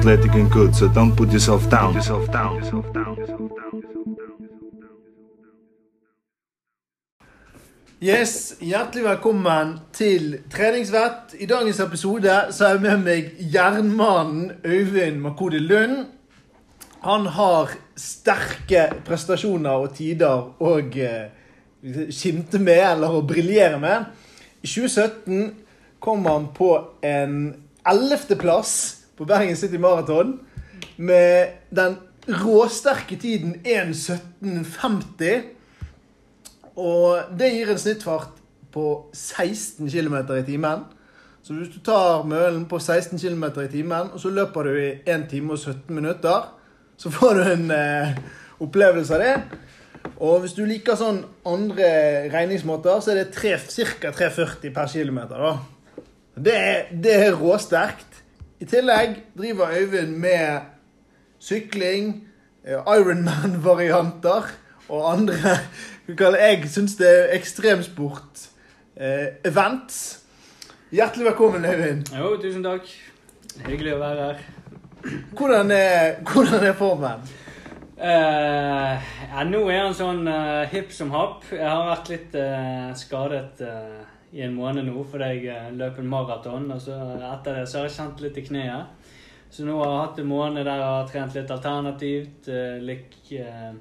athletic and good, so don't put yourself down. Yourself down. Yourself down. Yourself down. Yes, Hjertelig velkommen til Treningsvett. I dagens episode så er jeg med meg jernmannen Øyvind Makode Lund. Han har sterke prestasjoner og tider å eh, skimte med, eller å briljere med. I 2017 kom han på en ellevteplass på Bergen City Marathon med den råsterke tiden 1.17,50. Og det gir en snittfart på 16 km i timen. Så hvis du tar mølen på 16 km i timen, og så løper du i 1 time og 17 minutter, så får du en eh, opplevelse av det. Og hvis du liker sånn andre regningsmåter, så er det ca. 3,40 per km. Det, det er råsterkt. I tillegg driver Øyvind med sykling, eh, Ironman-varianter og andre Jeg syns det er ekstremsport. Eh. Hjertelig velkommen, Øyvind. Jo, tusen takk. Hyggelig å være her. Hvordan er, hvordan er formen? Uh, ja, nå er han sånn uh, hipp som happ. Jeg har vært litt uh, skadet eh, i en måned nå fordi jeg eh, løp en maraton. Og så etter det så har jeg kjent litt i kneet. Så nå har jeg hatt en måned der jeg har trent litt alternativt. eh, lik, eh,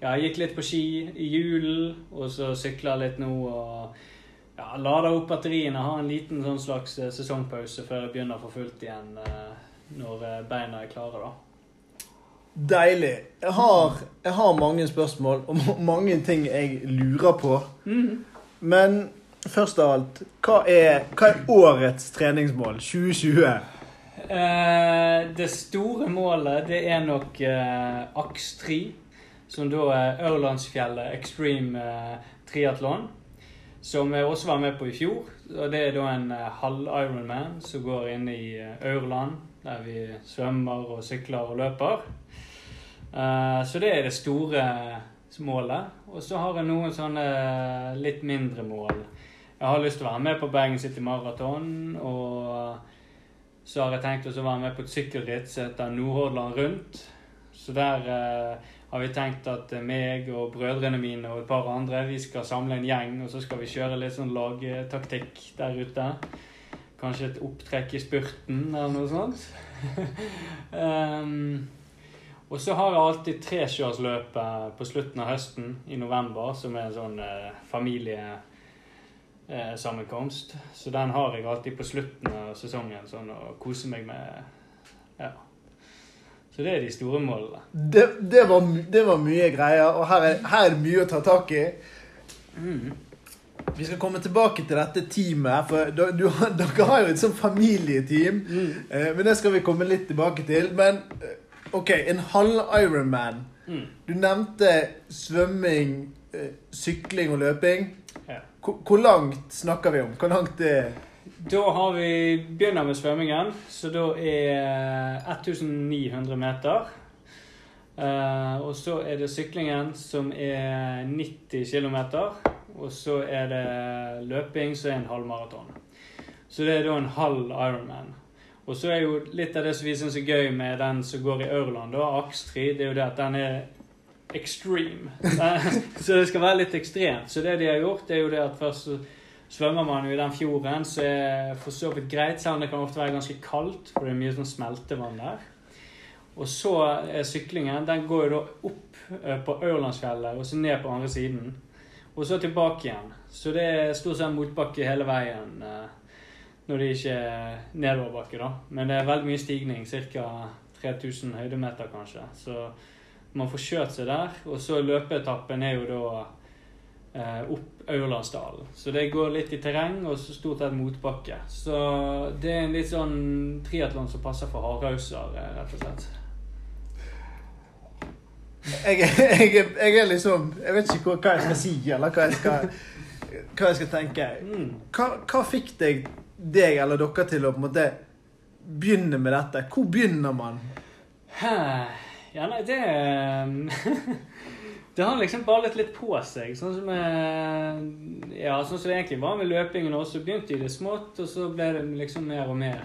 ja, jeg gikk litt på ski i julen, og så sykla litt nå. og ja, Lada opp batteriene. Har en liten sånn slags eh, sesongpause før jeg begynner for fullt igjen eh, når eh, beina er klare. da. Deilig. Jeg har, jeg har mange spørsmål og mange ting jeg lurer på. Men først av alt, hva er, hva er årets treningsmål 2020? Eh, det store målet det er nok eh, AKS 3, som da er Ørlandsfjellet Extreme eh, Triathlon. Som jeg også var med på i fjor. Og Det er da en eh, halv Ironman som går inn i eh, Aurland, der vi svømmer og sykler og løper. Eh, så det er det store målet. Og så har jeg noen sånne eh, litt mindre mål. Jeg har lyst til å være med på Bergen City Marathon. og så har jeg tenkt å være med på et sykkelritt som heter Nordhordland rundt. Så der eh, har vi tenkt at eh, meg og brødrene mine og et par andre vi skal samle en gjeng, og så skal vi kjøre litt sånn lagtaktikk der ute. Kanskje et opptrekk i spurten eller noe sånt. um, og så har jeg alltid trekjørsløpet på slutten av høsten i november, som er en sånn eh, familiesammenkomst. Så den har jeg alltid på slutten av sesongen sånn å kose meg med. Ja. Så det er de store målene. Det, det, var, det var mye greier, og her er, her er det mye å ta tak i. Vi skal komme tilbake til dette teamet, for du, du, dere har jo et sånt familieteam. Eh, men det skal vi komme litt tilbake til. Men eh, OK, en halv Ironman. Mm. Du nevnte svømming, eh, sykling og løping. Hvor, langt snakker vi om? Hvor langt er Da har vi begynner med svømmingen, så da er 1900 meter. Uh, og så er det syklingen, som er 90 km. Og så er det løping, som er en halvmaraton. Så det er da en halv Ironman. Og så er jo litt av det som vi syns er gøy med den som går i Aurland, da, Ax3, det er jo det at den er extreme. Eh, så det skal være litt ekstremt. Så det de har gjort, det er jo det at først så svømmer man jo i den fjorden, så er for så vidt greit, selv om det kan ofte være ganske kaldt, for det er mye sånn smeltevann der. Og så er syklingen, den går jo da opp eh, på Aurlandsfjellet og så ned på andre siden. Og så tilbake igjen. Så det er stort sett motbakke hele veien eh, når det ikke er nedoverbakke, da. Men det er veldig mye stigning, ca. 3000 høydemeter kanskje. Så man får kjørt seg der. Og så løpeetappen er jo da eh, opp Aurlandsdalen. Så det går litt i terreng og så stort sett motbakke. Så det er en litt sånn triatlon som passer for hardhauser, eh, rett og slett. jeg, jeg, jeg er liksom Jeg vet ikke hva, jeg skal si, eller hva jeg skal, hva jeg skal tenke. Mm. Hva, hva fikk deg, deg eller dere til å på en måte begynne med dette? Hvor begynner man? Hæ. Ja, nei, det Det har liksom ballet litt på seg. Sånn som, eh, ja, sånn som det egentlig var med løpingen også. Begynte i det smått, og så ble det liksom mer og mer.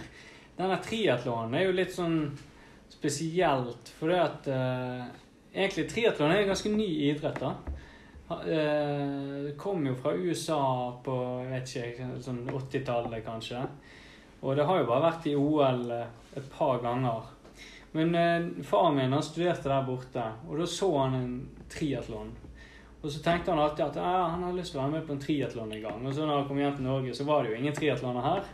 Denne triatlonen er jo litt sånn spesielt fordi at uh, egentlig triatlon er en ganske ny idrett. da. Eh, Det kom jo fra USA på vet ikke, sånn 80-tallet, kanskje. Og det har jo bare vært i OL et par ganger. Men eh, faren min han studerte der borte, og da så han en triatlon. Og så tenkte han alltid at ja, han hadde lyst til å være med på en triatlon en gang. Og så når han kom hjem til Norge, så var det jo ingen triatloner her.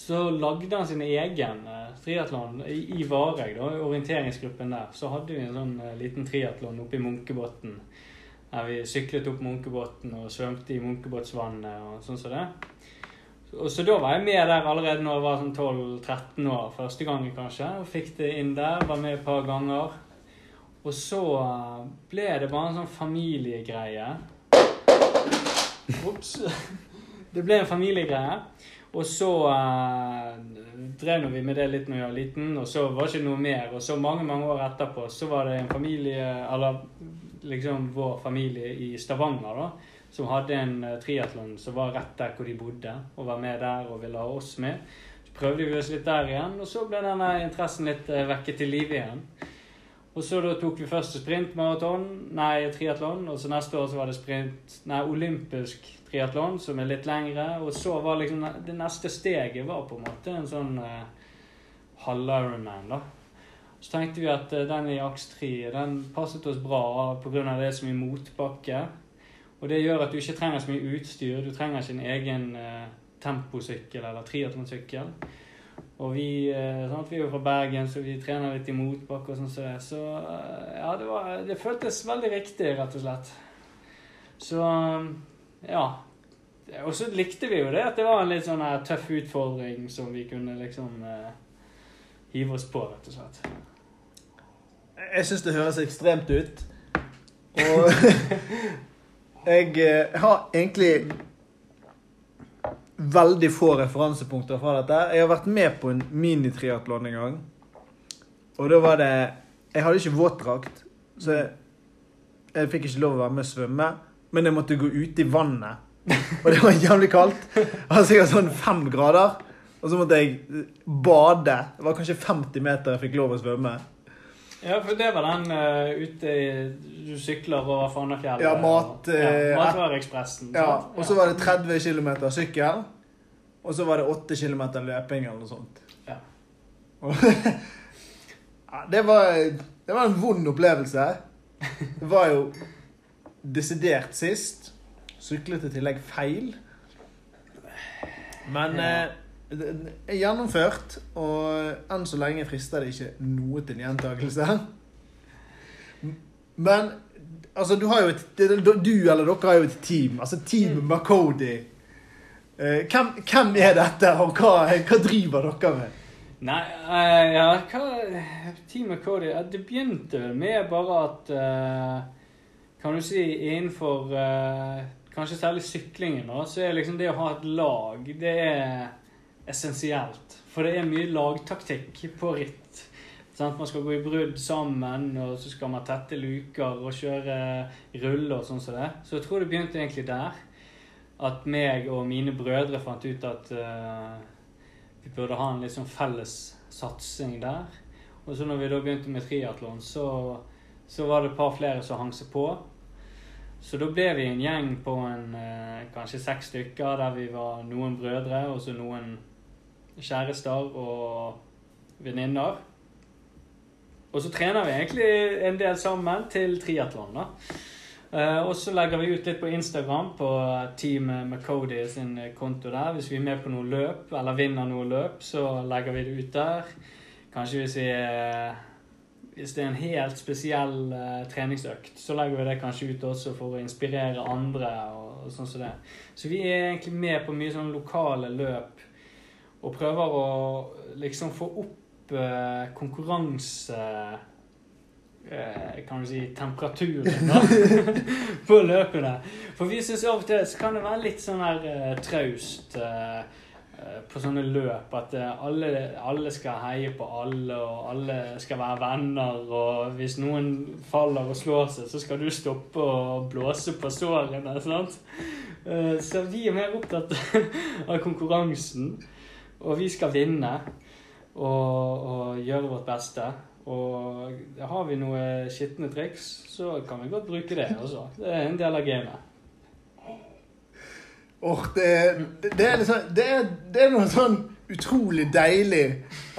Så lagde han sin egen eh, triatlon i, i Vareg, da, orienteringsgruppen der. Så hadde vi en sånn eh, liten triatlon oppe i Munkebotn. Der vi syklet opp Munkebotn og svømte i Munkebåtsvannet og sånn som det. Og så da var jeg med der allerede når jeg var sånn 12-13 år. Første gangen kanskje. Og fikk det inn der. Var med et par ganger. Og så eh, ble det bare en sånn familiegreie. Ops. Det ble en familiegreie. Og så uh, drev vi med det litt når jeg var liten, og så var det ikke noe mer. Og så mange mange år etterpå så var det en familie, eller liksom vår familie i Stavanger, da, som hadde en uh, triatlon som var rett der hvor de bodde, og var med der og ville ha oss med. Så prøvde vi oss litt der igjen, og så ble denne interessen litt uh, vekket til live igjen. Og så da tok vi først sprintmaraton, nei, triatlon, og så neste år så var det sprint, nei, olympisk triatlon, som er litt lengre, og så var liksom det neste steget var på en måte en sånn eh, halv-Ironman, da. Så tenkte vi at eh, den i aks 3, den passet oss bra av det er motbakke. Og det gjør at du ikke trenger så mye utstyr, du trenger ikke en egen eh, temposykkel eller triatlonsykkel. Og vi, eh, sant, vi er jo fra Bergen, så vi trener litt i motbakke og sånn som det. Så eh, ja, det, var, det føltes veldig riktig, rett og slett. Så ja. Og så likte vi jo det at det var en litt sånn her tøff utfordring som vi kunne liksom eh, hive oss på, rett og slett. Jeg syns det høres ekstremt ut. Og jeg eh, har egentlig veldig få referansepunkter fra dette. Jeg har vært med på en minitriatlon en gang. Og da var det Jeg hadde ikke våtdrakt, så jeg, jeg fikk ikke lov å være med og svømme. Men jeg måtte gå ute i vannet. Og det var jævlig kaldt. Altså sikkert sånn fem grader. Og så måtte jeg bade. Det var kanskje 50 meter jeg fikk lov å svømme. Ja, for det var den uh, ute i Du sykler over Fannafjellet. Ja, mat, og- ja, eh, Matvareekspressen. Ja, og så var det 30 km sykkel. Og så var det 8 km løping eller noe sånt. Ja. Ja, det, var, det var en vond opplevelse. Det var jo desidert sist. Syklet i tillegg feil. Men Ja. eh, er gjennomført, og enn så lenge frister det ikke noe til gjentakelse. Men altså, du har jo et Du eller dere har jo et team. Altså Team Mm. Makodi. Eh, hvem, hvem er dette, og hva, hva driver dere med? Nei, uh, ja, hva Team Macody Det begynte vel med bare at uh, Kan du si innenfor uh, Kanskje særlig syklingen, da, så er liksom det å ha et lag Det er essensielt. For det er mye lagtaktikk på ritt. Sant? Man skal gå i brudd sammen, og så skal man tette luker og kjøre ruller og sånn som det. Så jeg tror det begynte egentlig der. At meg og mine brødre fant ut at uh, vi burde ha en litt sånn felles satsing der. Og så når vi da begynte med triatlon, så, så var det et par flere som hang seg på. Så da ble vi en gjeng på en, eh, kanskje seks stykker, der vi var noen brødre og så noen kjærester og venninner. Og så trener vi egentlig en del sammen til triatlon, da. Eh, og så legger vi ut litt på Instagram på Team McCody sin konto der. Hvis vi er med på noe løp, eller vinner noe løp, så legger vi det ut der. Kanskje hvis vi hvis det er en helt spesiell eh, treningsøkt, så legger vi det kanskje ut også for å inspirere andre. og sånn som det. Så vi er egentlig med på mye sånn lokale løp og prøver å liksom få opp eh, konkurranse eh, Kan du si temperaturen da, på løpene. For vi syns av og til så kan det være litt sånn her eh, traust. eh, eh, på sånne løp at eh, alle, alle skal heie på alle, og alle skal være venner. Og hvis noen faller og slår seg, så skal du stoppe og blåse på sårene. sant? Så vi er mer opptatt av konkurransen, og vi skal vinne og, og gjøre vårt beste. Og har vi noen skitne triks, så kan vi godt bruke det også. Det er en del av gamet. Åh, det, det, det, er liksom, det, det er noe sånn utrolig deilig.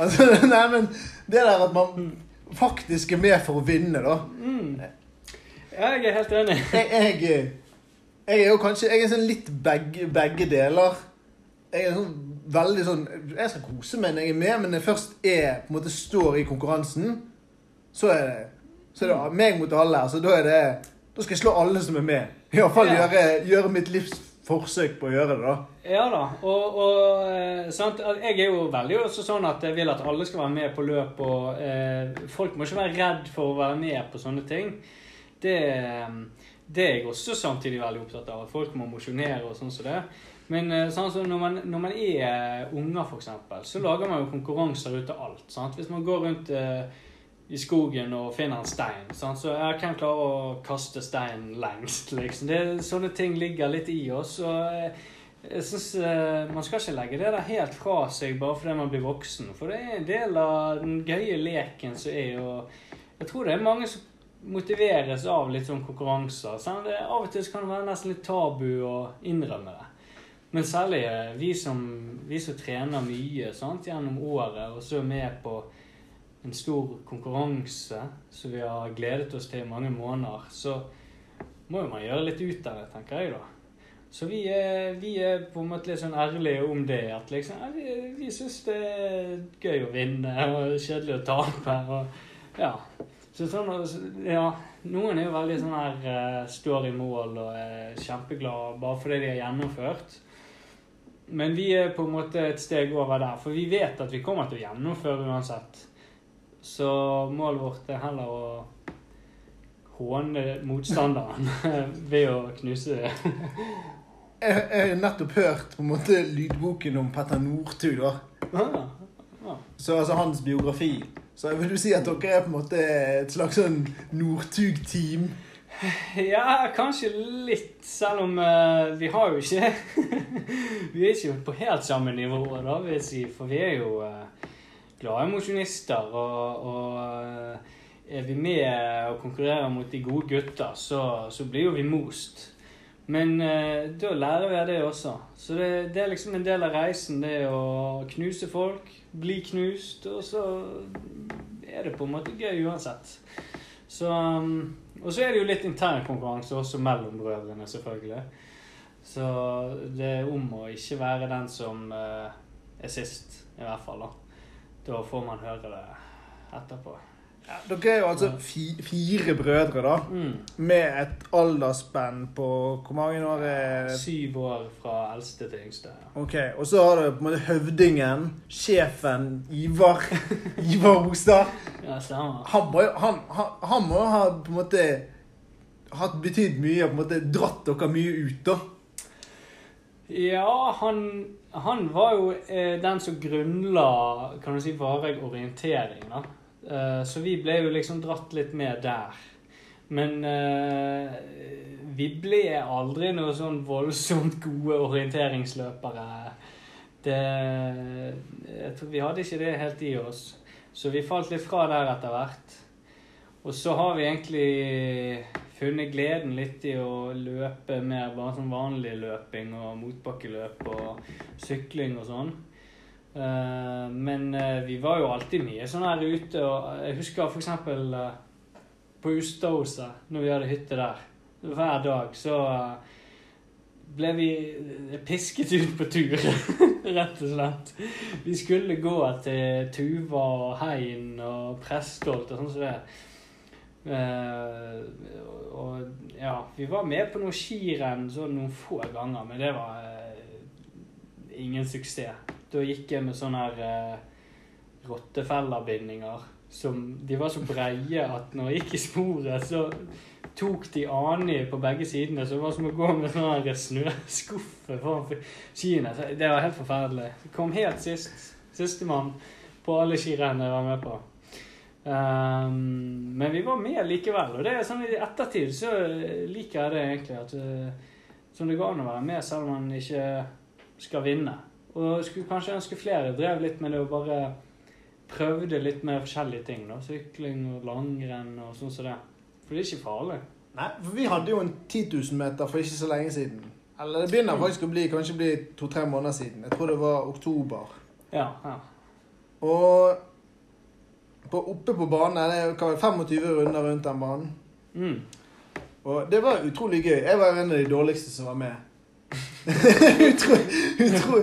Altså, nei, men det der at man faktisk er med for å vinne, da. Mm. Jeg er helt enig. Jeg, jeg, jeg er jo kanskje Jeg er sånn litt begge, begge deler. Jeg er sånn veldig sånn Jeg skal kose meg når jeg er med, men når jeg først er, på en måte står i konkurransen, så er det, så er det meg mot alle. Altså, da det Da skal jeg slå alle som er med. Iallfall Ja. gjøre, gjøre mitt livs forsøk på å gjøre det, da. Ja da. Og, og eh, sant? jeg er jo veldig også sånn at jeg vil at alle skal være med på løp. Og eh, folk må ikke være redd for å være med på sånne ting. Det, det er jeg også samtidig veldig opptatt av. At folk må mosjonere og sånn som det. Men eh, sånn som når, man, når man er unger, for eksempel, så lager man jo konkurranser ut av alt. Sant? Hvis man går rundt eh, i skogen og finner en stein, sant? så jeg kan klare å kaste steinen lengst. Liksom. Det, sånne ting ligger litt i oss. og eh, jeg synes eh, Man skal ikke legge det der helt fra seg bare fordi man blir voksen. For det er en del av den gøye leken som er jo Jeg tror det er mange som motiveres av litt sånn konkurranser. Sant? Det, av og til så kan det være nesten litt tabu å innrømme det. Men særlig eh, vi som, vi som trener mye sant, gjennom året, og så er med på en stor konkurranse som vi har gledet oss til i mange måneder, så må jo man gjøre litt ut av det, tenker jeg da. Så vi er, vi er på en måte litt sånn ærlige om det. At liksom, ja, vi, vi syns det er gøy å vinne og kjedelig å tape. Og, ja. Så sånn, ja, noen er jo veldig sånn her eh, står i mål og er kjempeglade bare fordi de har gjennomført. Men vi er på en måte et steg over der, for vi vet at vi kommer til å gjennomføre uansett. Så målet vårt er heller å håne motstanderen ved å knuse det. Jeg jeg har nettopp hørt på en måte lydboken om Petter Northug, da. Ah, ah. Så altså hans biografi. Så vil du si at dere er på en måte et slags sånn Northug-team? Ja, kanskje litt, selv om uh, vi har jo ikke Vi er ikke på helt samme nivå, da, vil jeg si. For vi er jo uh, glade mosjonister. Og, og eh, er vi med og konkurrerer mot de gode gutter, så, så blir jo vi most. Men uh, da lærer vi av det også. Så det, det er liksom en del av reisen, det å knuse folk, bli knust, og så er det på en måte gøy uansett. Så, um, og så er det jo litt intern konkurranse også mellom brødrene, selvfølgelig. Så det er om å ikke være den som eh, er sist, i hvert fall. Da, da får man høre det etterpå. Ja, dere er jo altså fi, fire brødre, da. Mm. Med et aldersspenn på Hvor mange år er Syv år fra eldste til yngste. ja. Ok, Og så har du på en måte høvdingen, sjefen, Ivar. Ivar Hostad. Ja, stemmer. Han må han, han, han må ha på en måte hatt betydd mye og på en måte dratt dere mye ut, da. Ja, han, han var jo eh, den som grunnla kan du si, varig orientering. da. Eh, så vi ble jo liksom dratt litt med der. Men eh, vi ble aldri noe sånn voldsomt gode orienteringsløpere. Det, tror Vi hadde ikke det helt i oss. Så vi falt litt fra der etter hvert. Og så har vi egentlig funnet gleden litt i å løpe mer bare sånn vanlig løping og motbakkeløp og sykling og sånn. Eh, men uh, vi var jo alltid mye sånn her ute, og jeg husker for eksempel eh, på Ustadhuset, når vi hadde hytte der. Hver dag så ble vi pisket ut på tur, rett og slett. Vi skulle gå til Tuva og Hein og Prestholt og sånn som det. Eh, og ja, vi var med på noe skirenn sånn noen få ganger, men det var ingen suksess. Da gikk jeg med sånne her uh, rottefellerbindinger som De var så breie at når jeg gikk i sporet, så tok de ani på begge sidene. Så det var som å gå med sånn snøskuffe foran skiene. Det var helt forferdelig. Jeg kom helt sist. Sistemann på alle skirenn jeg var med på. Um, men vi var med likevel. Og det er sånn i ettertid så liker jeg det egentlig. At uh, som det går an å være med selv om man ikke skal vinne. Og skulle kanskje ønske flere drev litt med det og bare prøvde litt mer forskjellige ting. da, Sykling og langrenn og sånn som det. For det er ikke farlig. Nei, for vi hadde jo en 10 000 meter for ikke så lenge siden. Eller det begynner faktisk å bli kanskje bli to-tre måneder siden. Jeg tror det var oktober. Ja, ja. Og på, oppe på banen det er det 25 runder rundt den banen. Mm. Og det var utrolig gøy. Jeg var en av de dårligste som var med. utro, utro,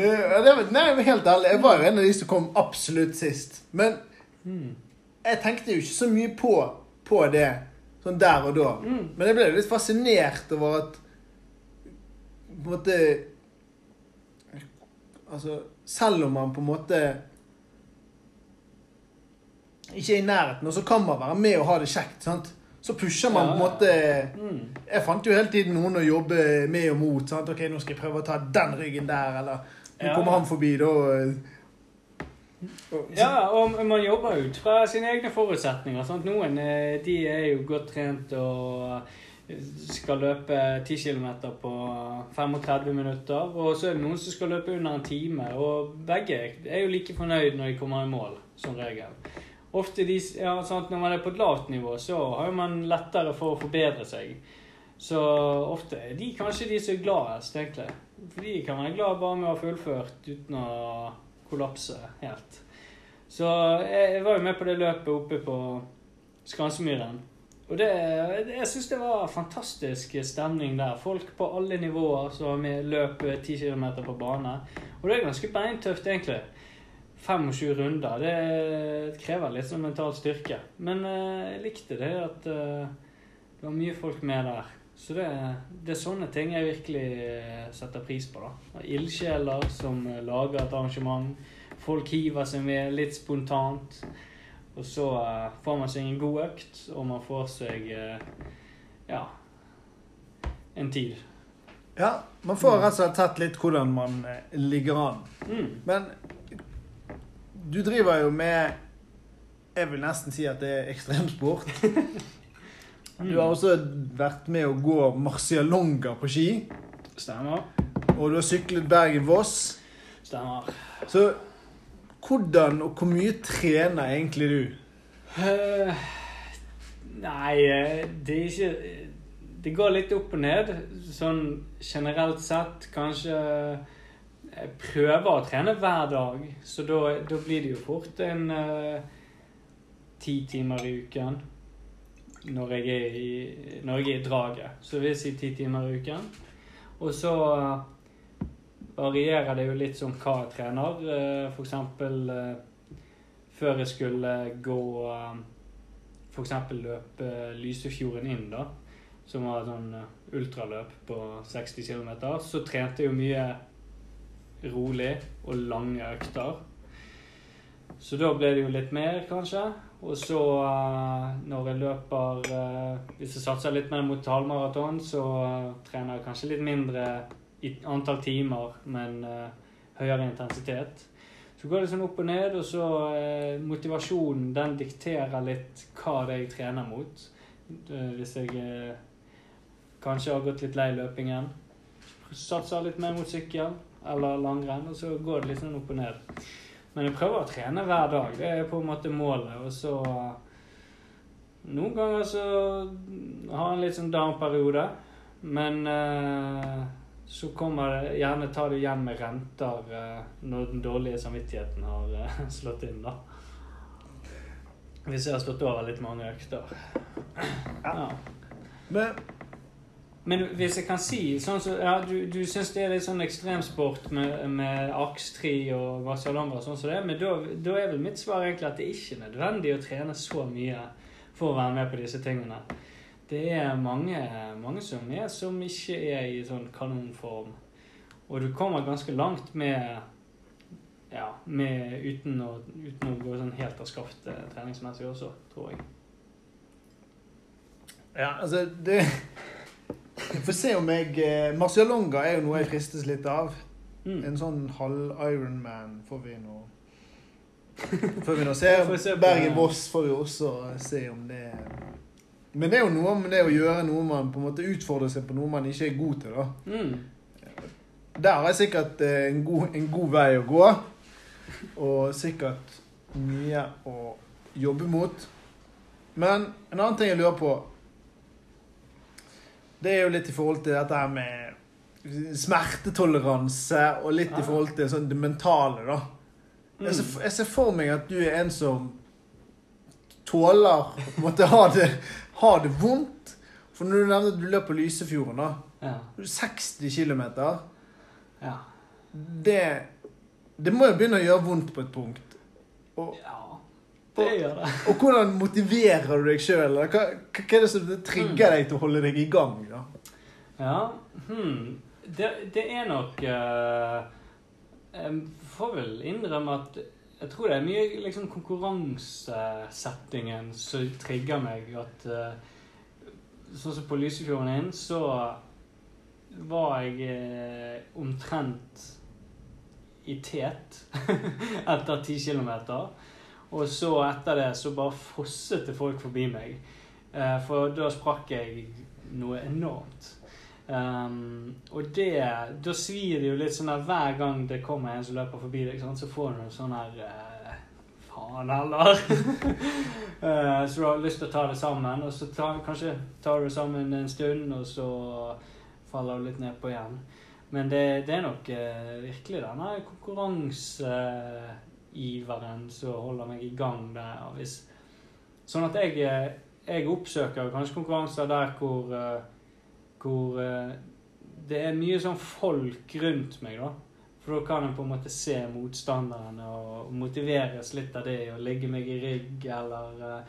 Eh, nei, helt ærlig, jeg var jo en av de som kom absolutt sist. Men jeg tenkte jo ikke så mye på, på det sånn der og da. Mm. Men jeg ble litt fascinert over at på en måte Altså, selv om man på en måte ikke er i nærheten, og så kan man være med og ha det kjekt, sant? Så pusher man på en måte Mm. Jeg fant jo hele tiden noen å jobbe med og mot. Sant? Ok, nå skal jeg prøve å ta den ryggen der, eller nå kommer han forbi, da Ja, og man jobber ut fra sine egne forutsetninger. Sant? Noen eh, de er jo godt trent og eh, skal løpe 10 km på 35 minutter. Og så er det noen som skal løpe under en time. Og begge er jo like fornøyd når de kommer i mål, som regel. Ofte de, ja, sant? Når man er på et lavt nivå, så har man lettere for å forbedre seg. Så ofte er de kanskje de som er gladest, egentlig. For de kan være glad bare med å ha fullført uten å kollapse helt. Så jeg, var jo med på det løpet oppe på Skansemyren. Og det, jeg syns det var fantastisk stemning der. Folk på alle nivåer som var løp 10 km på bane. Og det er ganske beintøft, egentlig. 25 runder. Det krever litt sånn mental styrke. Men eh, jeg likte det at eh, det var mye folk med der. Så det, det er sånne ting jeg virkelig eh, setter pris på. da. Ildsjeler som lager et arrangement. Folk hiver seg med litt spontant. Og så får man seg en god økt, og man får seg ja en tid. Ja, man får rett og slett tatt litt hvordan man ligger an. Mm. Men du driver jo med Jeg vil nesten si at det er ekstremsport. Du har også vært med å gå marcialonga på ski. Stemmer. Og du har syklet Bergen-Voss. Stemmer. Så hvordan og hvor mye trener egentlig du? Uh, nei, eh, det er ikke Det går litt opp og ned. Sånn generelt sett kanskje Jeg prøver å trene hver dag, så da, da blir det jo fort en eh, ti timer i uken. Når jeg er i, når jeg er i draget. Så vil jeg si ti timer i uken. Og så eh, varierer det jo litt som hva jeg trener. Eh, For eksempel før jeg skulle gå For eksempel løpe Lysefjorden inn, da. Som var sånn ultraløp på 60 km. Så trente jeg jo mye rolig og lange økter. Så da ble det jo litt mer, kanskje. Og så eh, når jeg løper eh, Hvis jeg satser litt mer mot halvmaraton, så eh, trener jeg kanskje litt mindre i antall timer, men høyere intensitet. Så går det sånn opp og ned, og så motivasjonen den dikterer litt hva det er jeg trener mot. Hvis jeg kanskje har gått litt lei løpingen, satser litt mer mot sykkel eller langrenn, og så går det litt sånn opp og ned. Men jeg prøver å trene hver dag. Det er på en måte målet. Og så Noen ganger så har en litt sånn down-periode, men eh, så kommer det gjerne ta det igjen med renter eh, når den dårlige samvittigheten har eh, slått inn, da. Hvis jeg har slått over litt mange økter. Ja. Men Men hvis jeg kan si sånn så, ja, Du, du syns det er litt sånn ekstremsport med, med akstri og marcialonga og sånn som det, men da er vel mitt svar egentlig at det er ikke nødvendig å trene så mye for å være med på disse tingene. Det er mange, mange som er som ikke er i sånn kanonform. Og du kommer ganske langt med ja, med, uten, å, uten å gå sånn helt av skaftet treningsmessig også, tror jeg. Ja, altså det Vi får se om jeg eh, Marcialonga er jo noe jeg fristes litt av. Mm. En sånn halv-Ironman får vi nå Får vi nå se. Se Bergen-Voss får vi også se om det Men det er jo noe med det å gjøre noe man på en måte utfordrer seg på noe man ikke er god til. da. Mm. Der jeg sikkert eh, en god, en god vei å gå. Og sikkert mye å jobbe mot. Men en annen ting jeg lurer på, det er jo litt i forhold til dette her med smertetoleranse, og litt i forhold til sånn det mentale, da. Jeg ser, Mm. jeg ser for meg at du er en som tåler å måtte ha det, ha det vondt. For når du nevner at du løp på Lysefjorden, da. Ja. 60 km. Ja. Det, det må jo begynne å gjøre vondt på et punkt. Og, ja. Det gjør det. og hvordan motiverer du deg sjøl? Hva, hva hva er det som trigger deg til å holde deg i gang? da? Ja, hmm. det, det er nok uh, Jeg får vel innrømme at jeg tror det er mye liksom, konkurransesettingen som trigger meg. At uh, Sånn som på Lysefjorden inn, så var jeg uh, omtrent i tet etter ti kilometer. Og så etter det så bare fosset det folk forbi meg. Eh, for da sprakk jeg noe enormt. Um, og det Da svir det jo litt sånn at hver gang det kommer en som løper forbi deg, så får du sånn her uh, Faen heller. uh, så du har lyst til å ta det sammen, og så ta, kanskje tar du det sammen en stund, og så faller du litt nedpå igjen. Men det, det er nok uh, virkelig denne konkurranseiveren som holder meg i gang der. Hvis, sånn at jeg, eh, jeg oppsøker kanskje konkurranser der hvor, eh, hvor eh, det er mye sånn folk rundt meg, da. For da kan en på en måte se motstanderen og motiveres litt av det. og legge meg i rygg eller uh,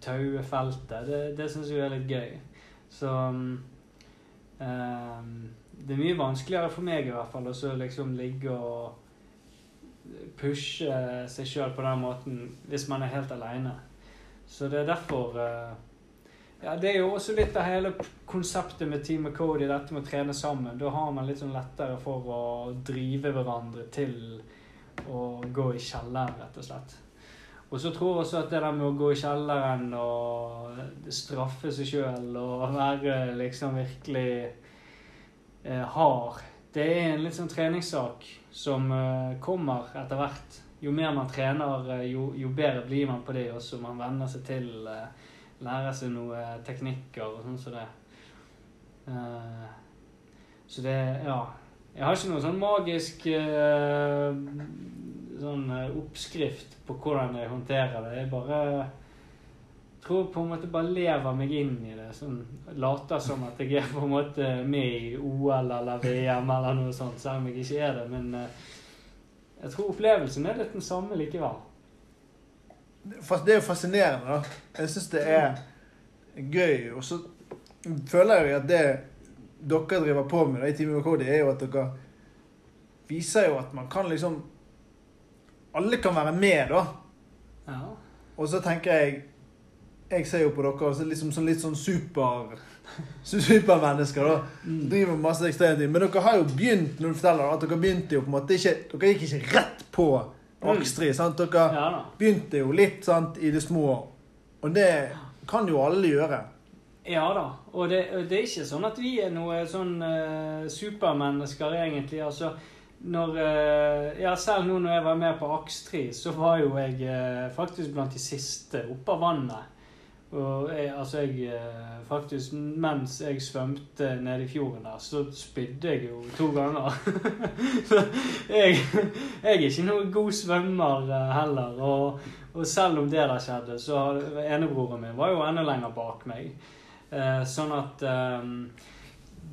taue feltet. Det, det syns jeg er litt gøy. Så um, Det er mye vanskeligere for meg i hvert fall å liksom ligge og pushe seg sjøl på den måten hvis man er helt aleine. Så det er derfor uh, ja, Det er jo også litt av hele konseptet med Team Cody, dette med å trene sammen. Da har man litt sånn lettere for å drive hverandre til å gå i kjelleren, rett og slett. Og så tror jeg også at det der med å gå i kjelleren og straffe seg sjøl og være liksom virkelig eh, hard Det er en litt sånn treningssak som eh, kommer etter hvert. Jo mer man trener, eh, jo, jo bedre blir man på det også. Man venner seg til lærer lære seg noen teknikker og sånn som det. Eh, så det Ja. Jeg har ikke noen sånn magisk eh, sånn eh, oppskrift på hvordan jeg håndterer det. Jeg bare tror på en måte bare lever meg inn i det. Sånn, later som at jeg er på en måte med i OL eller VM eller noe sånt, selv om jeg ikke er det. Men eh, jeg tror opplevelsen er litt den samme likevel. Det er jo fascinerende, da. Jeg syns det er gøy. Og så føler jeg at det dere driver på med da, i Team UKD, er jo at dere viser jo at man kan liksom Alle kan være med, da. Ja. Og så tenker jeg Jeg ser jo på dere som liksom sånn, litt sånn super supermennesker. da Mm. Driver masse ekstremt. Men dere har jo begynt når du forteller at dere begynte jo på en måte ikke Dere gikk ikke rett på Akstri. sant? Dere ja begynte jo litt sant, i det små. Og det kan jo alle gjøre. Ja da. Og det, det er ikke sånn at vi er noe sånn uh, supermennesker, egentlig. Altså, når eh, Ja, selv nå når jeg var med på Akstri, så var jo jeg eh, faktisk blant de siste oppe av vannet. Og jeg, altså jeg eh, Faktisk mens jeg svømte nede i fjorden der, så spydde jeg jo to ganger. jeg, jeg er ikke noen god svømmer eh, heller. Og, og selv om det der skjedde, så var enebroren min var jo enda lenger bak meg. Eh, sånn at eh,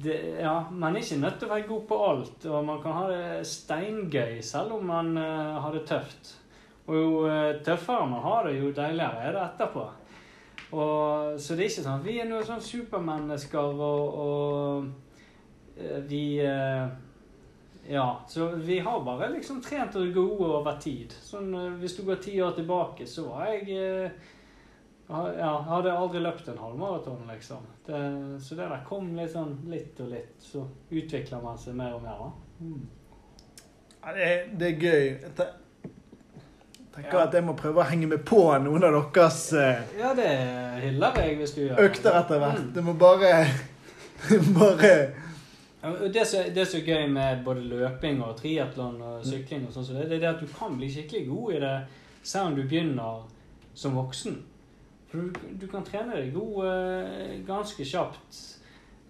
det, ja, man er ikke nødt til å være god på alt, og man kan ha det steingøy selv om man eh, har det tøft. Og jo eh, tøffere man har det, jo deiligere er det etterpå. Og, så det er ikke sånn at vi er noen sånn supermennesker og, og eh, vi eh, Ja, så vi har bare liksom trent oss gode over tid. Sånn, eh, hvis du går ti år tilbake, så var jeg ja, hadde aldri løpt en halvmaraton, liksom. Det, så det der kom litt sånn litt og litt. Så utvikler man seg mer og mer, da. Ja, det, er, det er gøy. Tenker Ja. at jeg må prøve å henge med på noen av deres eh, Ja, det hyller jeg hvis du gjør økter etter hvert. Mm. Det må bare Bare Det som det som er gøy med både løping og triatlon og sykling, og sånt, så det, det er at du kan bli skikkelig god i det selv om du begynner som voksen. For du, du kan trene deg god eh, ganske kjapt.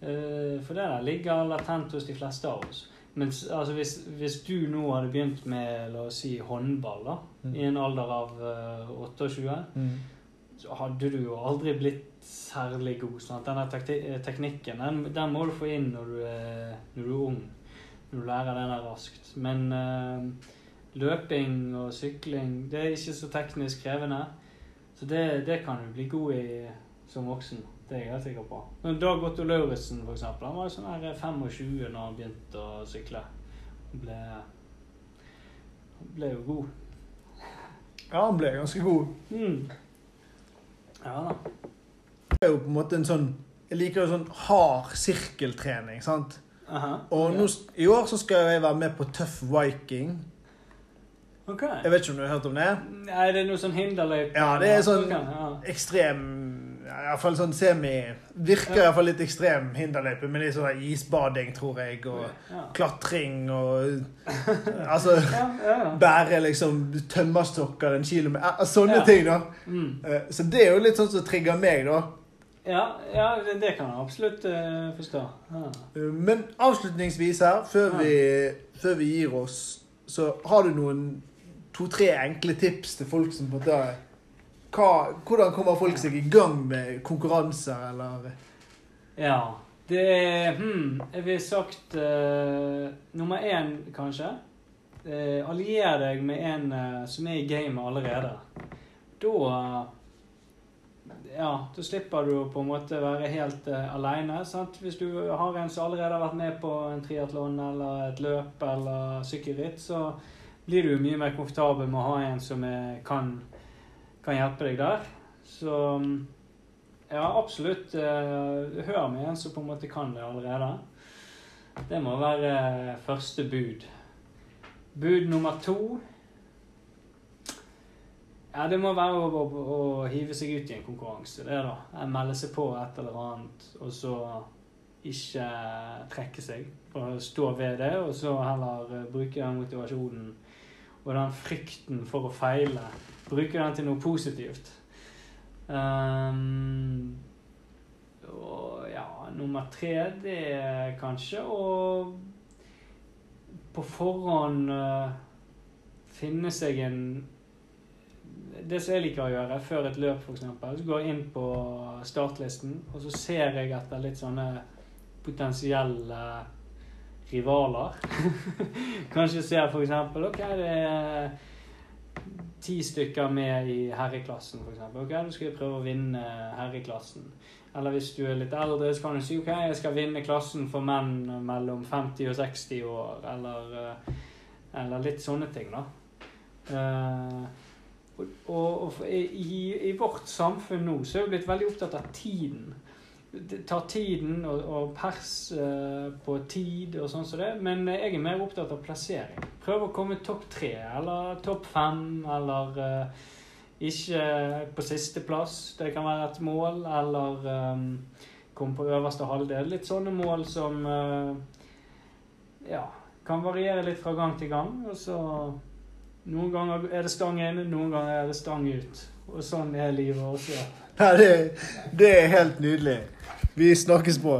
Eh, for det der ligger latent hos de fleste av oss. Men altså, hvis, hvis du nå hadde begynt med la oss si, håndball da, Mm. i en alder av uh, 28, så hadde du jo aldri blitt særlig god. Sant? Denne takti- eh, teknikken den, den må du få inn når du, er, når du er ung. Når du lærer den der raskt. Men uh, løping og sykling det er ikke så teknisk krevende. Så det, det kan du bli god i som voksen. Det er jeg helt sikker på. Men Dag Otto Lauritzen, eksempel, han var jo sånn her 25 når han begynte å sykle. Han ble, han ble jo god. Ja, han ble ganske god. Mm. Ja da. Det er jo på en måte en sånn Jeg liker jo sånn hard sirkeltrening, sant? Aha. Og nå, i år så skal jeg være med på Tøff Viking. Ok. Jeg vet ikke om du har hørt om det? Nei, det er noe sånn hinderløype? Ja, det er sånn- okay, ja. Ekstrem Iallfall sånn semi Virker Ja. iallfall litt ekstrem hinderløype, med litt sånn isbading, tror jeg, og ja. klatring og Altså Ja. Bære liksom tømmerstokker en kilo med Sånne Ja. ting, da. Mm. Eh, Så det er jo litt sånn som trigger meg, da. ja, ja det, kan jeg absolutt uh, forstå. Ja. Eh, Men avslutningsvis her, før Ja. vi, før vi gir oss, så har du noen to-tre enkle tips til folk som på en hva, Hvordan kommer folk seg i gang med konkurranser, eller ja. Det er hmm, Jeg ville sagt uh, nummer én, kanskje. Uh, allier deg med en uh, som er i gamet allerede. Da Ja, da slipper du på en måte være helt aleine. Hvis du har en som allerede har vært med på en triatlon eller et løp eller sykkelritt, så blir du mye mer komfortabel med å ha en som er, kan, kan hjelpe deg der. Så ja, absolutt. eh, hør med en som på en måte kan det allerede. Det må være første bud. Bud nummer to Ja, det må være å, å, å hive seg ut i en konkurranse. Det da. Melde seg på et eller annet, og så ikke trekke seg. Og stå ved det, og så heller eh, bruke den motivasjonen og den frykten for å feile. Bruke den til noe positivt. Um, og ja, nummer tre, det er kanskje å på forhånd uh, finne seg en Det som jeg liker å gjøre før et løp, f.eks., så går jeg inn på startlisten, og så ser jeg etter litt sånne potensielle rivaler. Kanskje ser f.eks. OK, det er ti stykker med i herreklassen, f.eks. Ok, du skal prøve å vinne herreklassen. Eller hvis du er litt eldre, så kan du si ok, jeg skal vinne klassen for menn mellom 50 og 60 år. Eller, eh, eller litt sånne ting, da. Uh, og, og, i, I vårt samfunn nå så er vi blitt veldig opptatt av tiden. Tar tiden og, og pers uh, på tid og sånn som det, men jeg er mer opptatt av plassering. Prøve å komme topp tre eller topp fem, eller uh, ikke på sisteplass. Det kan være et mål, eller um, komme på øverste halvdel. Litt sånne mål som uh, ja, kan variere litt fra gang til gang. Og så Noen ganger er det stang inn, noen ganger er det stang ut. Og sånn er livet også. Ja, det, det er helt nydelig. Vi snakkes på.